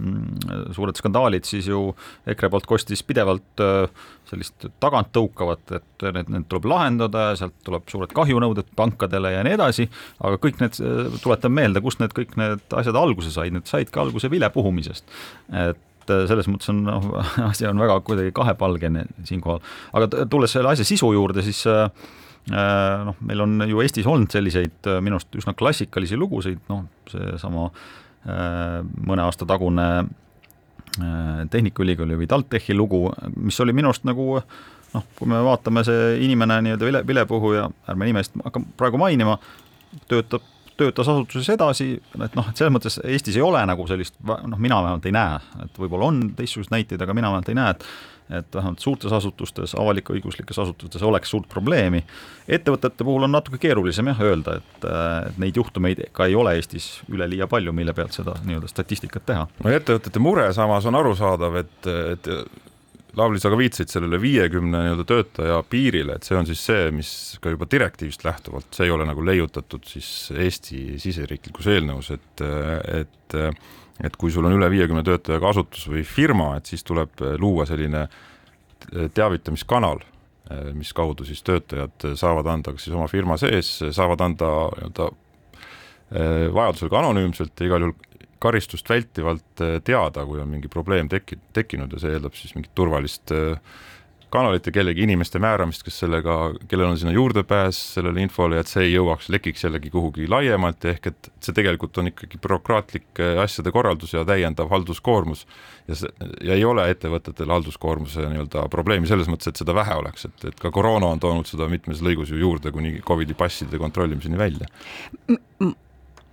Speaker 4: suured skandaalid, siis ju EKRE poolt kostis pidevalt äh, sellist taganttõukavat, et need, need tuleb lahendada ja sealt tuleb suured kahjunõuded pankadele ja nii edasi, aga kõik need, tuletan meelde, kust need kõik need asjad alguse said, need saidki alguse vilepuhumisest. et äh, selles mõttes on noh, asi on väga kuidagi kahepalgene siinkohal, aga tulles selle asja sisu juurde, siis äh, Äh, noh, meil on ju Eestis olnud selliseid äh, minu arust üsna klassikalisi lugusid, noh, seesama äh, mõne aasta tagune Tehnikaülikooli või TalTechi lugu, mis oli minu arust nagu noh, kui me vaatame, see inimene nii-öelda vile, vilepuhuja, ärme nimest hakka praegu mainima, töötab töötas asutuses edasi, et noh, et selles mõttes Eestis ei ole nagu sellist, noh, mina vähemalt ei näe, et võib-olla on teistsuguseid näiteid, aga mina vähemalt ei näe, et et vähemalt suurtes asutustes, avalik-õiguslikes asutustes oleks suurt probleemi. ettevõtete puhul on natuke keerulisem jah öelda, et, et neid juhtumeid ka ei ole Eestis üleliia palju, mille pealt seda nii-öelda statistikat teha.
Speaker 2: no ettevõtete mure samas on arusaadav, et, et Lavly, sa ka viitasid sellele viiekümne nii-öelda töötaja piirile, et see on siis see, mis ka juba direktiivist lähtuvalt, see ei ole nagu leiutatud siis Eesti siseriiklikus eelnõus, et, et et kui sul on üle viiekümne töötajaga asutus või firma, et siis tuleb luua selline teavitamiskanal, mis kaudu siis töötajad saavad anda kas siis oma firma sees, saavad anda nii-öelda vajadusel ka anonüümselt ja igal juhul karistust vältivalt teada, kui on mingi probleem tekki-, tekkinud ja see eeldab siis mingit turvalist äh, kanalit ja kellegi inimeste määramist, kes sellega, kellel on sinna juurdepääs sellele infole, et see ei jõuaks, lekiks jällegi kuhugi laiemalt, ehk et see tegelikult on ikkagi bürokraatlik asjade korraldus ja täiendav halduskoormus. ja see, ja ei ole ettevõtetel halduskoormuse nii-öelda probleemi selles mõttes, et seda vähe oleks, et, et ka koroona on toonud seda mitmes lõigus ju juurde kuni Covidi passide kontrollimiseni välja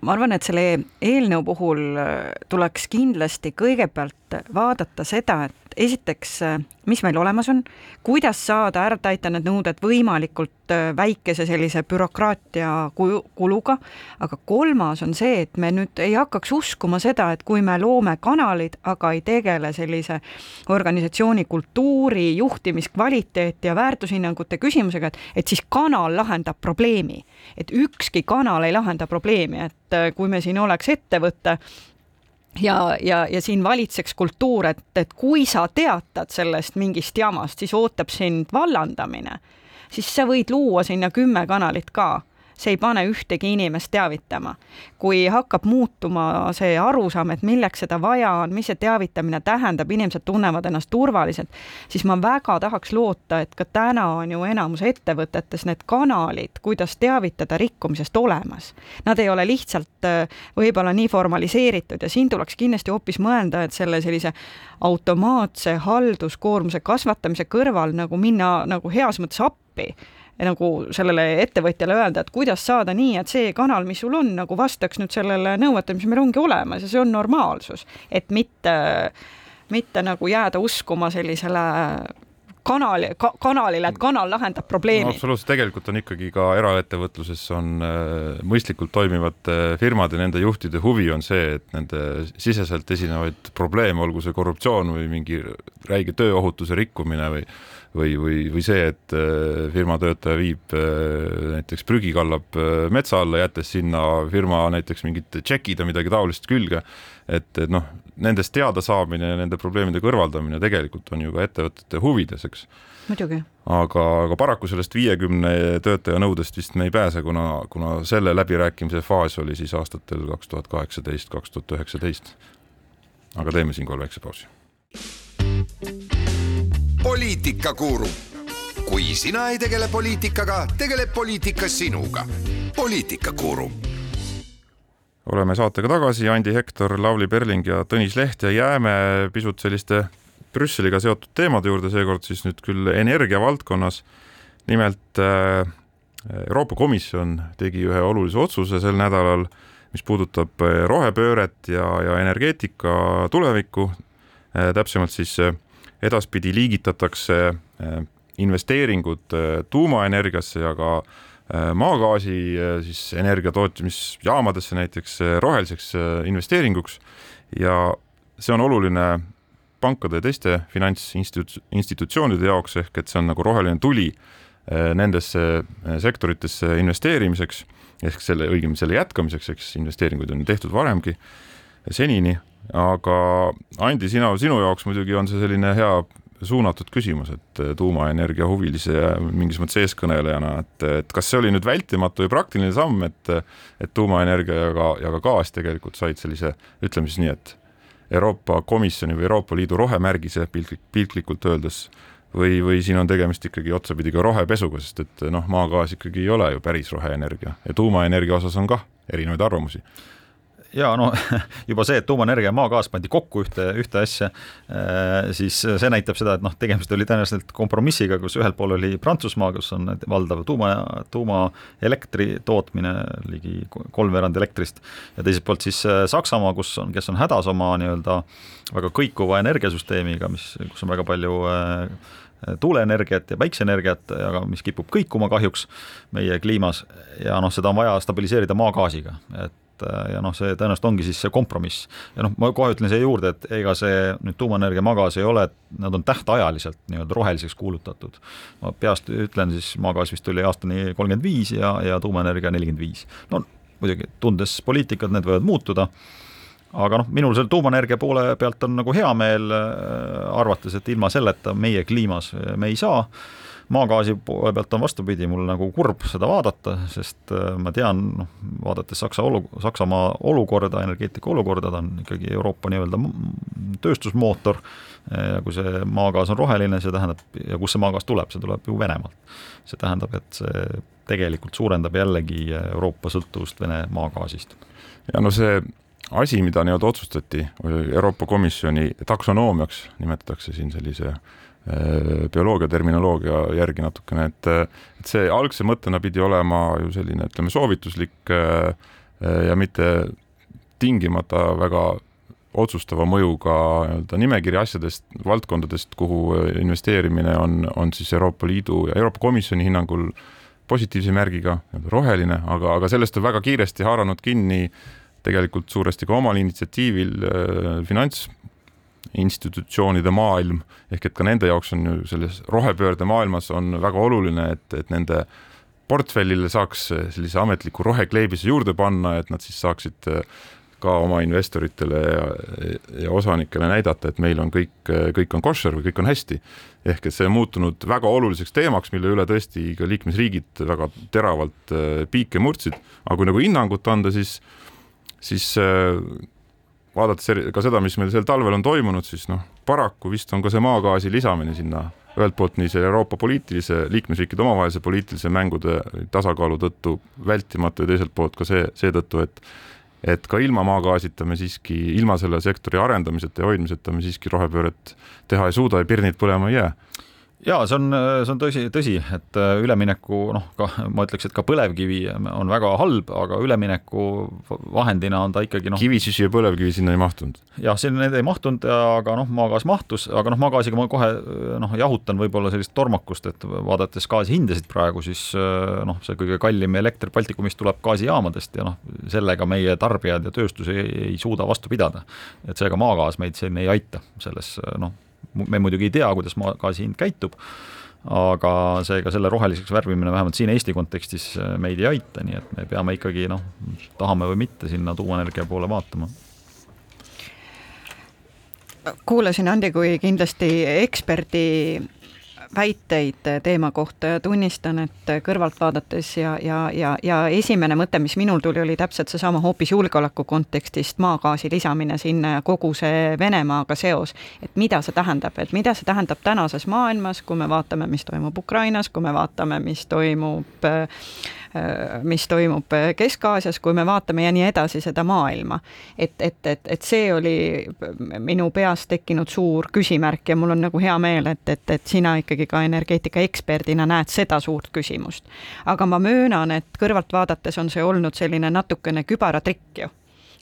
Speaker 3: ma arvan, et selle eelnõu puhul äh, tuleks kindlasti kõigepealt vaadata seda, et esiteks, äh, mis meil olemas on, kuidas saada ära täita need nõuded võimalikult äh, väikese sellise bürokraatia kuluga, aga kolmas on see, et me nüüd ei hakkaks uskuma seda, et kui me loome kanalid, aga ei tegele sellise organisatsiooni kultuuri, juhtimiskvaliteeti ja väärtushinnangute küsimusega, et, et siis kanal lahendab probleemi. et ükski kanal ei lahenda probleemi, et et kui me siin oleks ettevõte, ja, ja, ja siin valitseks kultuur, et, et kui sa teatad sellest mingist jamast, siis ootab sind vallandamine, siis sa võid luua sinna kümme kanalit ka see ei pane ühtegi inimest teavitama. kui hakkab muutuma see arusaam, et milleks seda vaja on, mis see teavitamine tähendab, inimesed tunnevad ennast turvaliselt, siis ma väga tahaks loota, et ka täna on ju enamus ettevõtetes need kanalid, kuidas teavitada rikkumisest olemas. Nad ei ole lihtsalt äh, võib-olla nii formaliseeritud ja siin tuleks kindlasti hoopis mõelda, et selle sellise automaatse halduskoormuse kasvatamise kõrval nagu minna nagu heas mõttes appi nagu sellele ettevõtjale öelda, et kuidas saada nii, et see kanal, mis sul on, nagu vastaks nüüd sellele nõuetele, mis meil ongi olemas ja see on normaalsus, et mitte, mitte nagu jääda uskuma sellisele kanali ka,, kanalile, et kanal lahendab probleemi no,.
Speaker 2: absoluutselt, tegelikult on ikkagi ka eraettevõtluses on äh, mõistlikult toimivate firmade, nende juhtide huvi on see, et nende siseselt esinevaid probleeme, olgu see korruptsioon või mingi räige tööohutuse rikkumine või või, või, või see, et äh, firma töötaja viib äh, näiteks prügi kallab äh, metsa alla, jättes sinna firma näiteks mingid tšekid või midagi taolist külge. et, et noh, nendest teadasaamine ja nende probleemide kõrvaldamine tegelikult on ju ka ettevõtete huvides, eks.
Speaker 3: muidugi.
Speaker 2: aga, aga paraku sellest viiekümne töötaja nõudest vist me ei pääse, kuna, kuna selle läbirääkimise faas oli siis aastatel kaks tuhat kaheksateist, kaks tuhat üheksateist. aga teeme siinkohal väikse pausi
Speaker 1: poliitikakuru. kui sina ei tegele poliitikaga, tegeleb poliitika sinuga. poliitikakuru.
Speaker 2: Oleme saatega tagasi, Andi Hektor, Lavly Perling ja Tõnis Leht ja jääme pisut selliste Brüsseliga seotud teemade juurde, seekord siis nüüd küll energia valdkonnas. nimelt äh, Euroopa Komisjon tegi ühe olulise otsuse sel nädalal, mis puudutab äh, rohepööret ja, ja energeetika tulevikku, äh, täpsemalt siis edaspidi liigitatakse investeeringud tuumaenergiasse ja ka äh, maagaasi siis energia tootmisjaamadesse näiteks roheliseks investeeringuks. Ja see on oluline pankade ja teiste finantsinstitutsioonide jaoks, ehk et see on nagu roheline tuli nendesse sektoritesse investeerimiseks, ehk selle, õigemini selle jätkamiseks, eks investeeringuid on tehtud varemgi senini, aga Andi, sina, sinu jaoks muidugi on see selline hea suunatud küsimus, et eh, tuumaenergia huvilise ja mingis mõttes eeskõnelejana, et, et kas see oli nüüd vältimatu ja praktiline samm, et et tuumaenergia ja ka, ja ka gaas tegelikult said sellise, ütleme siis nii, et Euroopa Komisjoni või Euroopa Liidu rohemärgise piltlik, piltlikult öeldes, või, või siin on tegemist ikkagi otsapidi ka rohepesuga, sest et noh, maagaas ikkagi ei ole ju päris roheenergia ja tuumaenergia osas on kah erinevaid arvamusi
Speaker 4: ja no juba see, et tuumaenergia ja maagaas pandi kokku ühte, ühte asja, äh, siis see näitab seda, et noh, tegemist oli tõenäoliselt kompromissiga, kus ühel pool oli Prantsusmaa, kus on valdav tuuma, tuumaelektri tootmine, ligi kolmveerand elektrist, ja teiselt poolt siis äh, Saksamaa, kus on, kes on hädas oma nii-öelda väga kõikuva energiasüsteemiga, mis, kus on väga palju äh, tuuleenergiat ja päikseenergiat, aga mis kipub kõikuma kahjuks meie kliimas ja noh, seda on vaja stabiliseerida maagaasiga, et et äh, ja noh, see tõenäoliselt ongi siis see kompromiss. ja noh, ma kohe ütlen siia juurde, et ega see nüüd tuumaenergia magas ei ole, nad on tähtajaliselt nii-öelda roheliseks kuulutatud. ma peast ütlen siis, maagaas vist oli aastani kolmkümmend viis ja, ja tuumaenergia nelikümmend viis. no muidugi, tundes poliitikat, need võivad muutuda, aga noh, minul selle tuumaenergia poole pealt on nagu hea meel, äh, arvates, et ilma selleta meie kliimas me ei saa maagaasi poole pealt on vastupidi, mul nagu kurb seda vaadata, sest äh, ma tean, noh, vaadates Saksa olu, Saksamaa olukorda, energeetika olukorda, ta on ikkagi Euroopa nii-öelda tööstusmootor, ja kui see maagaas on roheline, see tähendab, ja kust see maagaas tuleb, see tuleb ju Venemaalt. see tähendab, et see tegelikult suurendab jällegi Euroopa sõltuvust Vene maagaasist.
Speaker 2: ja no see asi, mida nii-öelda otsustati Euroopa Komisjoni taksonoomiaks, nimetatakse siin sellise äh, Äh, bioloogia terminoloogia järgi natukene, et, et see algse mõttena pidi olema ju selline, ütleme, soovituslik äh, ja mitte tingimata väga otsustava mõjuga nii-öelda nimekiri asjadest, valdkondadest, kuhu investeerimine on, on siis Euroopa Liidu ja Euroopa Komisjoni hinnangul positiivse märgiga, roheline, aga, aga sellest on väga kiiresti haaranud kinni tegelikult suuresti ka omal initsiatiivil äh, finants institutsioonide maailm, ehk et ka nende jaoks on ju selles rohepöörde maailmas on väga oluline, et, et nende portfellile saaks sellise ametliku rohekleebise juurde panna, et nad siis saaksid ka oma investoritele ja, ja osanikele näidata, et meil on kõik, kõik on koššer või kõik on hästi. ehk et see on muutunud väga oluliseks teemaks, mille üle tõesti ka liikmesriigid väga teravalt piike murdsid, aga kui nagu hinnangut anda, siis, siis vaadates ka seda, mis meil sel talvel on toimunud, siis noh, paraku vist on ka see maagaasi lisamine sinna ühelt poolt nii selle Euroopa poliitilise, liikmesriikide omavahelise poliitilise mängude tasakaalu tõttu vältimatu ja teiselt poolt ka see, seetõttu, et et ka ilma maagaasita me siiski, ilma selle sektori arendamiseta ja hoidmiseta me siiski rohepööret teha ei suuda ja pirnid põlema ei jää
Speaker 4: jaa, see on, see on tõsi, tõsi, et äh, ülemineku noh, ka ma ütleks, et ka põlevkivi on väga halb, aga ülemineku vahendina on ta ikkagi noh.
Speaker 2: kivisüsi ja põlevkivi sinna ei mahtunud?
Speaker 4: jah, sinna need ei mahtunud, aga noh, maagaas mahtus, aga noh, maagaasiga ma kohe noh, jahutan võib-olla sellist tormakust, et vaadates gaasi hindasid praegu, siis äh, noh, see kõige kallim elekter Baltikumist tuleb gaasijaamadest ja noh, sellega meie tarbijad ja tööstus ei, ei suuda vastu pidada. et seega maagaas meid siin ei aita selles noh me muidugi ei tea, kuidas maagaasi hind käitub, aga seega selle roheliseks värvimine vähemalt siin Eesti kontekstis äh, meid ei aita, nii et me peame ikkagi noh, tahame või mitte, sinna tuumaenergia poole vaatama.
Speaker 3: Kuulasin Andi kui kindlasti eksperdi väiteid teema kohta ja tunnistan, et kõrvalt vaadates ja, ja, ja, ja esimene mõte, mis minul tuli, oli täpselt seesama hoopis julgeoleku kontekstist maagaasi lisamine sinna ja kogu see Venemaaga seos. et mida see tähendab, et mida see tähendab tänases maailmas, kui me vaatame, mis toimub Ukrainas, kui me vaatame, mis toimub äh, mis toimub Kesk-Aasias, kui me vaatame ja nii edasi seda maailma. et, et, et, et see oli minu peas tekkinud suur küsimärk ja mul on nagu hea meel, et, et, et sina ikkagi ka energeetika eksperdina näed seda suurt küsimust. aga ma möönan, et kõrvalt vaadates on see olnud selline natukene kübaratrikk ju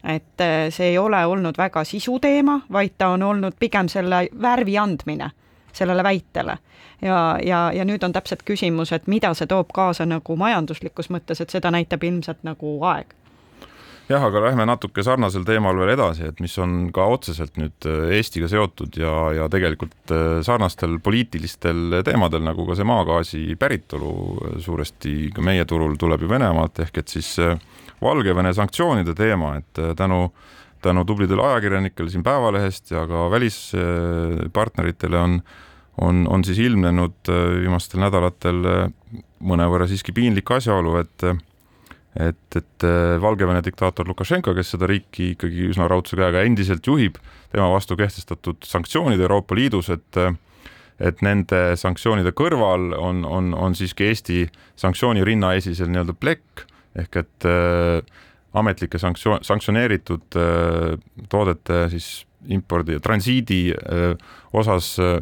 Speaker 3: et äh, see ei ole olnud väga sisuteema, vaid ta on olnud pigem selle värvi andmine sellele väitele. ja, ja, ja nüüd on täpselt küsimus, et mida see toob kaasa nagu majanduslikus mõttes, et seda näitab ilmselt nagu aeg
Speaker 2: jah, aga lähme natuke sarnasel teemal veel edasi, et mis on ka otseselt nüüd äh, Eestiga seotud ja, ja tegelikult äh, sarnastel poliitilistel teemadel, nagu ka see maagaasi päritolu äh, suuresti ka meie turul tuleb ju Venemaalt, ehk et siis Valgevene sanktsioonide teema, et tänu tänu tublidele ajakirjanikele siin Päevalehest ja ka välispartneritele on on, on siis ilmnenud viimastel nädalatel mõnevõrra siiski piinlik asjaolu, et et, et äh, Valgevene diktaator Lukašenka, kes seda riiki ikkagi üsna raudse käega endiselt juhib, tema vastu kehtestatud sanktsioonid Euroopa Liidus, et et nende sanktsioonide kõrval on, on, on siiski Eesti sanktsiooni rinnaesisel nii-öelda plekk ehk et äh, ametlike sanktsioon, sanktsioneeritud äh, toodete siis impordi ja transiidi äh, osas äh,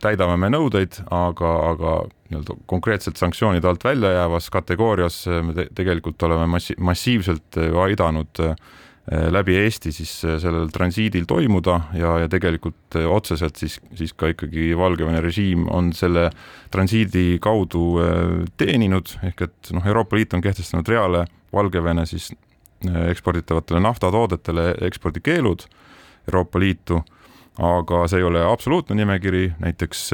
Speaker 2: täidame me nõudeid, aga, aga nii-öelda konkreetselt sanktsioonide alt välja jäävas kategoorias me te tegelikult oleme massi-, massiivselt aidanud äh, läbi Eesti siis äh, sellel transiidil toimuda ja, ja tegelikult äh, otseselt siis, siis ka ikkagi Valgevene režiim on selle transiidi kaudu teeninud, ehk et noh, Euroopa Liit on kehtestanud reale Valgevene siis eksporditavatele naftatoodetele ekspordikeelud Euroopa Liitu. Aga see ei ole absoluutne nimekiri, näiteks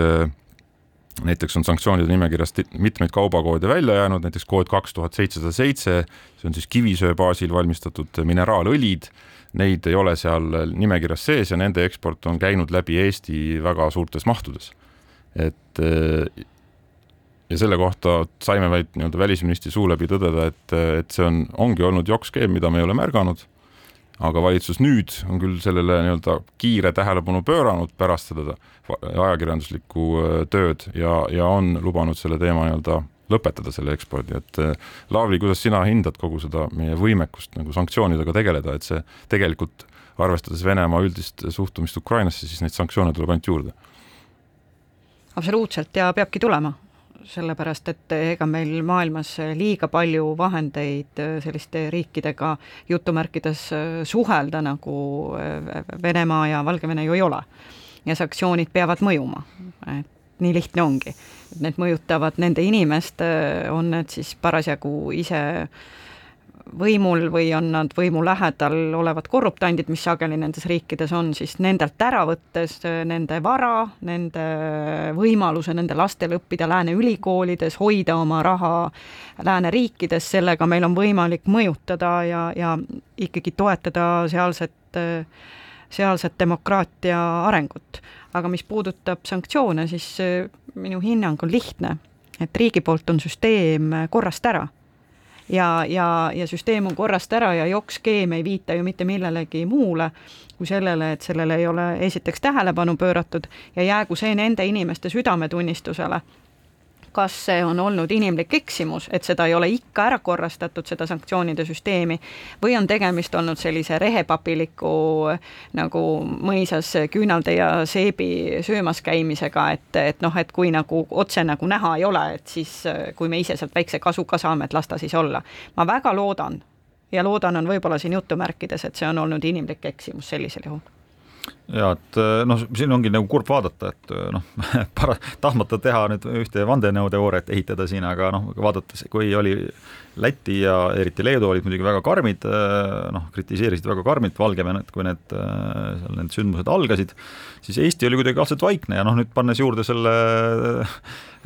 Speaker 2: näiteks on sanktsioonide nimekirjast mitmeid kaubakoode välja jäänud, näiteks kood kaks tuhat seitsesada seitse, see on siis kivisöe baasil valmistatud mineraalõlid, neid ei ole seal nimekirjas sees ja nende eksport on käinud läbi Eesti väga suurtes mahtudes. et ja selle kohta saime vaid nii-öelda välisministri suu läbi tõdeda, et, et see on, ongi olnud jokkskeem, mida me ei ole märganud aga valitsus nüüd on küll sellele nii-öelda kiire tähelepanu pööranud pärast seda ajakirjanduslikku äh, tööd ja, ja on lubanud selle teema nii-öelda lõpetada selle ekspordi, et äh, Laavli, kuidas sina hindad kogu seda meie võimekust nagu sanktsioonidega tegeleda, et see tegelikult arvestades Venemaa üldist suhtumist Ukrainasse, siis neid sanktsioone tuleb ainult juurde?
Speaker 3: absoluutselt. Ja peabki tulema, sellepärast et ega meil maailmas liiga palju vahendeid äh, selliste riikidega jutumärkides äh, suhelda, nagu äh, Venemaa ja Valgevene ju ei ole. ja sanktsioonid peavad mõjuma, et nii lihtne ongi. Need mõjutavad nende inimest, on need siis parasjagu ise äh, võimul või on nad võimu lähedal olevad korruptandid, mis sageli nendes riikides on, siis nendelt ära võttes nende vara, nende võimaluse nende lastel õppida lääne ülikoolides, hoida oma raha lääneriikides, sellega meil on võimalik mõjutada ja, ja ikkagi toetada sealset, sealset demokraatia arengut. aga mis puudutab sanktsioone, siis minu hinnang on lihtne, et riigi poolt on süsteem korrast ära ja, ja, ja süsteem on korrast ära ja jokkskeem ei viita ju mitte millelegi muule kui sellele, et sellele ei ole esiteks tähelepanu pööratud ja jäägu see nende inimeste südametunnistusele, kas see on olnud inimlik eksimus, et seda ei ole ikka ära korrastatud, seda sanktsioonide süsteemi, või on tegemist olnud sellise rehepapiliku nagu mõisas küünalde ja seebi söömas käimisega, et, et noh, et kui nagu otse nagu näha ei ole, et siis kui me ise sealt väikse kasu ka saame, et las ta siis olla. ma väga loodan ja loodan on võib-olla siin jutumärkides, et see on olnud inimlik eksimus sellisel juhul
Speaker 4: ja et eh, noh, siin ongi nagu kurb vaadata, et eh, noh, para-, tahtmata teha nüüd ühte vandenõuteooriat ehitada siin, aga noh, vaadates, kui oli Läti ja eriti Leedu olid muidugi väga karmid, eh, noh, kritiseerisid väga karmilt Valgevenet, kui need, seal need sündmused algasid, siis Eesti oli kuidagi algselt vaikne ja noh, nüüd pannes juurde selle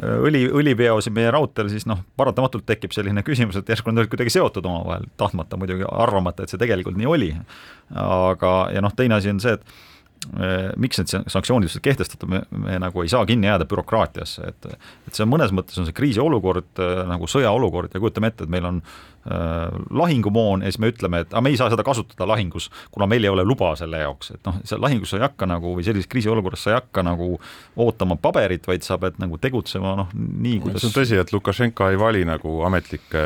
Speaker 4: õli, õlipeo siin meie raudteel, siis noh, paratamatult tekib selline küsimus, et järsku nad olid kuidagi seotud omavahel, tahtmata muidugi, arvamata, et see tegelikult nii oli. aga, ja noh, teine asi on see, et Äh, miks need sanktsioonid üldse kehtestatud, me, me nagu ei saa kinni jääda bürokraatiasse, et et see on mõnes mõttes on see kriisiolukord äh, nagu sõjaolukord ja kujutame ette, et meil on Äh, lahingumoon ja siis me ütleme, et aga me ei saa seda kasutada lahingus, kuna meil ei ole luba selle jaoks, et noh, seal lahingus sa ei hakka nagu või sellises kriisiolukorras sa ei hakka nagu ootama paberit, vaid sa pead nagu tegutsema noh, nii kuidas
Speaker 2: see on tõsi, et Lukašenka ei vali nagu ametlikke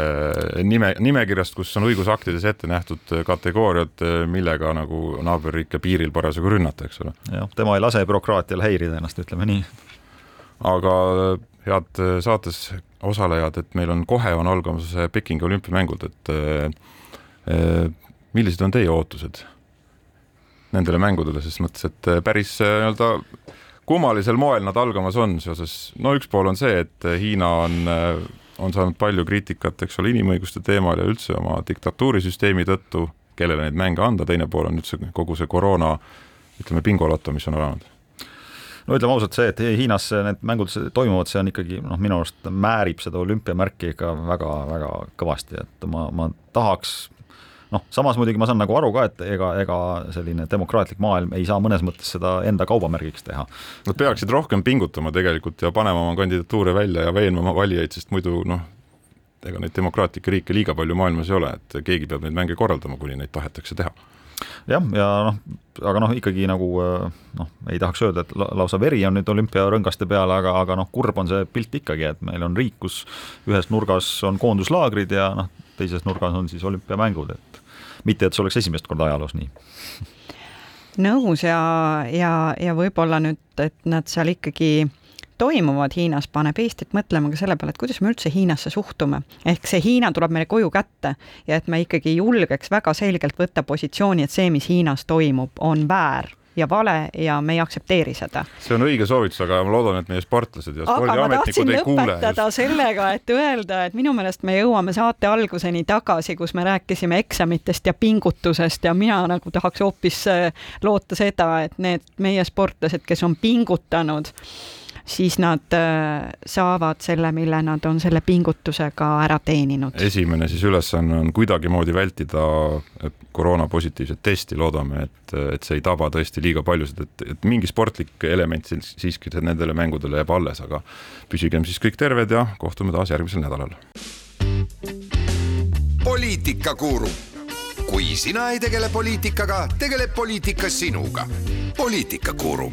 Speaker 2: nime, nimekirjast, kus on õigusaktides ette nähtud kategooriad, millega nagu naaberriike piiril parasjagu rünnata, eks ole.
Speaker 4: jah, tema ei lase bürokraatial häirida ennast, ütleme nii.
Speaker 2: aga head saates osalejad, et meil on kohe on algamas Pekingi olümpiamängud, et äh, millised on teie ootused nendele mängudele, ses mõttes, et äh, päris äh, nii-öelda kummalisel moel nad algamas on seoses, no üks pool on see, et Hiina on on saanud palju kriitikat, eks ole, inimõiguste teemal ja üldse oma diktatuurisüsteemi tõttu, kellele neid mänge anda, teine pool on üldse kogu see koroona ütleme, pingoloto, mis on alanud
Speaker 4: no ütleme ausalt, see, et Hiinas need mängud toimuvad, see on ikkagi noh, minu arust määrib seda olümpiamärki ikka väga-väga kõvasti, et ma, ma tahaks noh, samas muidugi ma saan nagu aru ka, et ega, ega selline demokraatlik maailm ei saa mõnes mõttes seda enda kaubamärgiks teha.
Speaker 2: Nad peaksid rohkem pingutama tegelikult ja panema oma kandidatuure välja ja veenma oma valijaid, sest muidu noh, ega neid demokraatlikke riike liiga palju maailmas ei ole, et keegi peab neid mänge korraldama, kuni neid tahetakse teha
Speaker 4: jah, ja noh, aga noh, ikkagi nagu noh, ei tahaks öelda, et lausa veri on nüüd olümpiarõngaste peal, aga, aga noh, kurb on see pilt ikkagi, et meil on riik, kus ühes nurgas on koonduslaagrid ja noh, teises nurgas on siis olümpiamängud, et mitte, et see oleks esimest korda ajaloos nii.
Speaker 3: Nõus ja, ja, ja võib-olla nüüd, et nad seal ikkagi toimuvad Hiinas, paneb Eestit mõtlema ka selle peale, et kuidas me üldse Hiinasse suhtume. ehk see Hiina tuleb meile koju kätte ja et me ikkagi julgeks väga selgelt võtta positsiooni, et see, mis Hiinas toimub, on väär ja vale ja me ei aktsepteeri seda.
Speaker 2: see on õige soovitus, aga ma loodan, et meie sportlased ja spordiametnikud ei kuule.
Speaker 3: lõpetada just. sellega, et öelda, et minu meelest me jõuame saate alguseni tagasi, kus me rääkisime eksamitest ja pingutusest ja mina nagu tahaks hoopis äh, loota seda, et need meie sportlased, kes on pingutanud siis nad äh, saavad selle, mille nad on selle pingutusega ära teeninud.
Speaker 2: esimene siis ülesanne on kuidagimoodi vältida koroona positiivset testi, loodame, et, et see ei taba tõesti liiga paljusid, et, et mingi sportlik element siiski nendele mängudele jääb alles, aga püsigem siis kõik terved ja kohtume taas järgmisel nädalal.
Speaker 1: poliitikakuru, kui sina ei tegele poliitikaga, tegeleb poliitika sinuga. poliitikakuru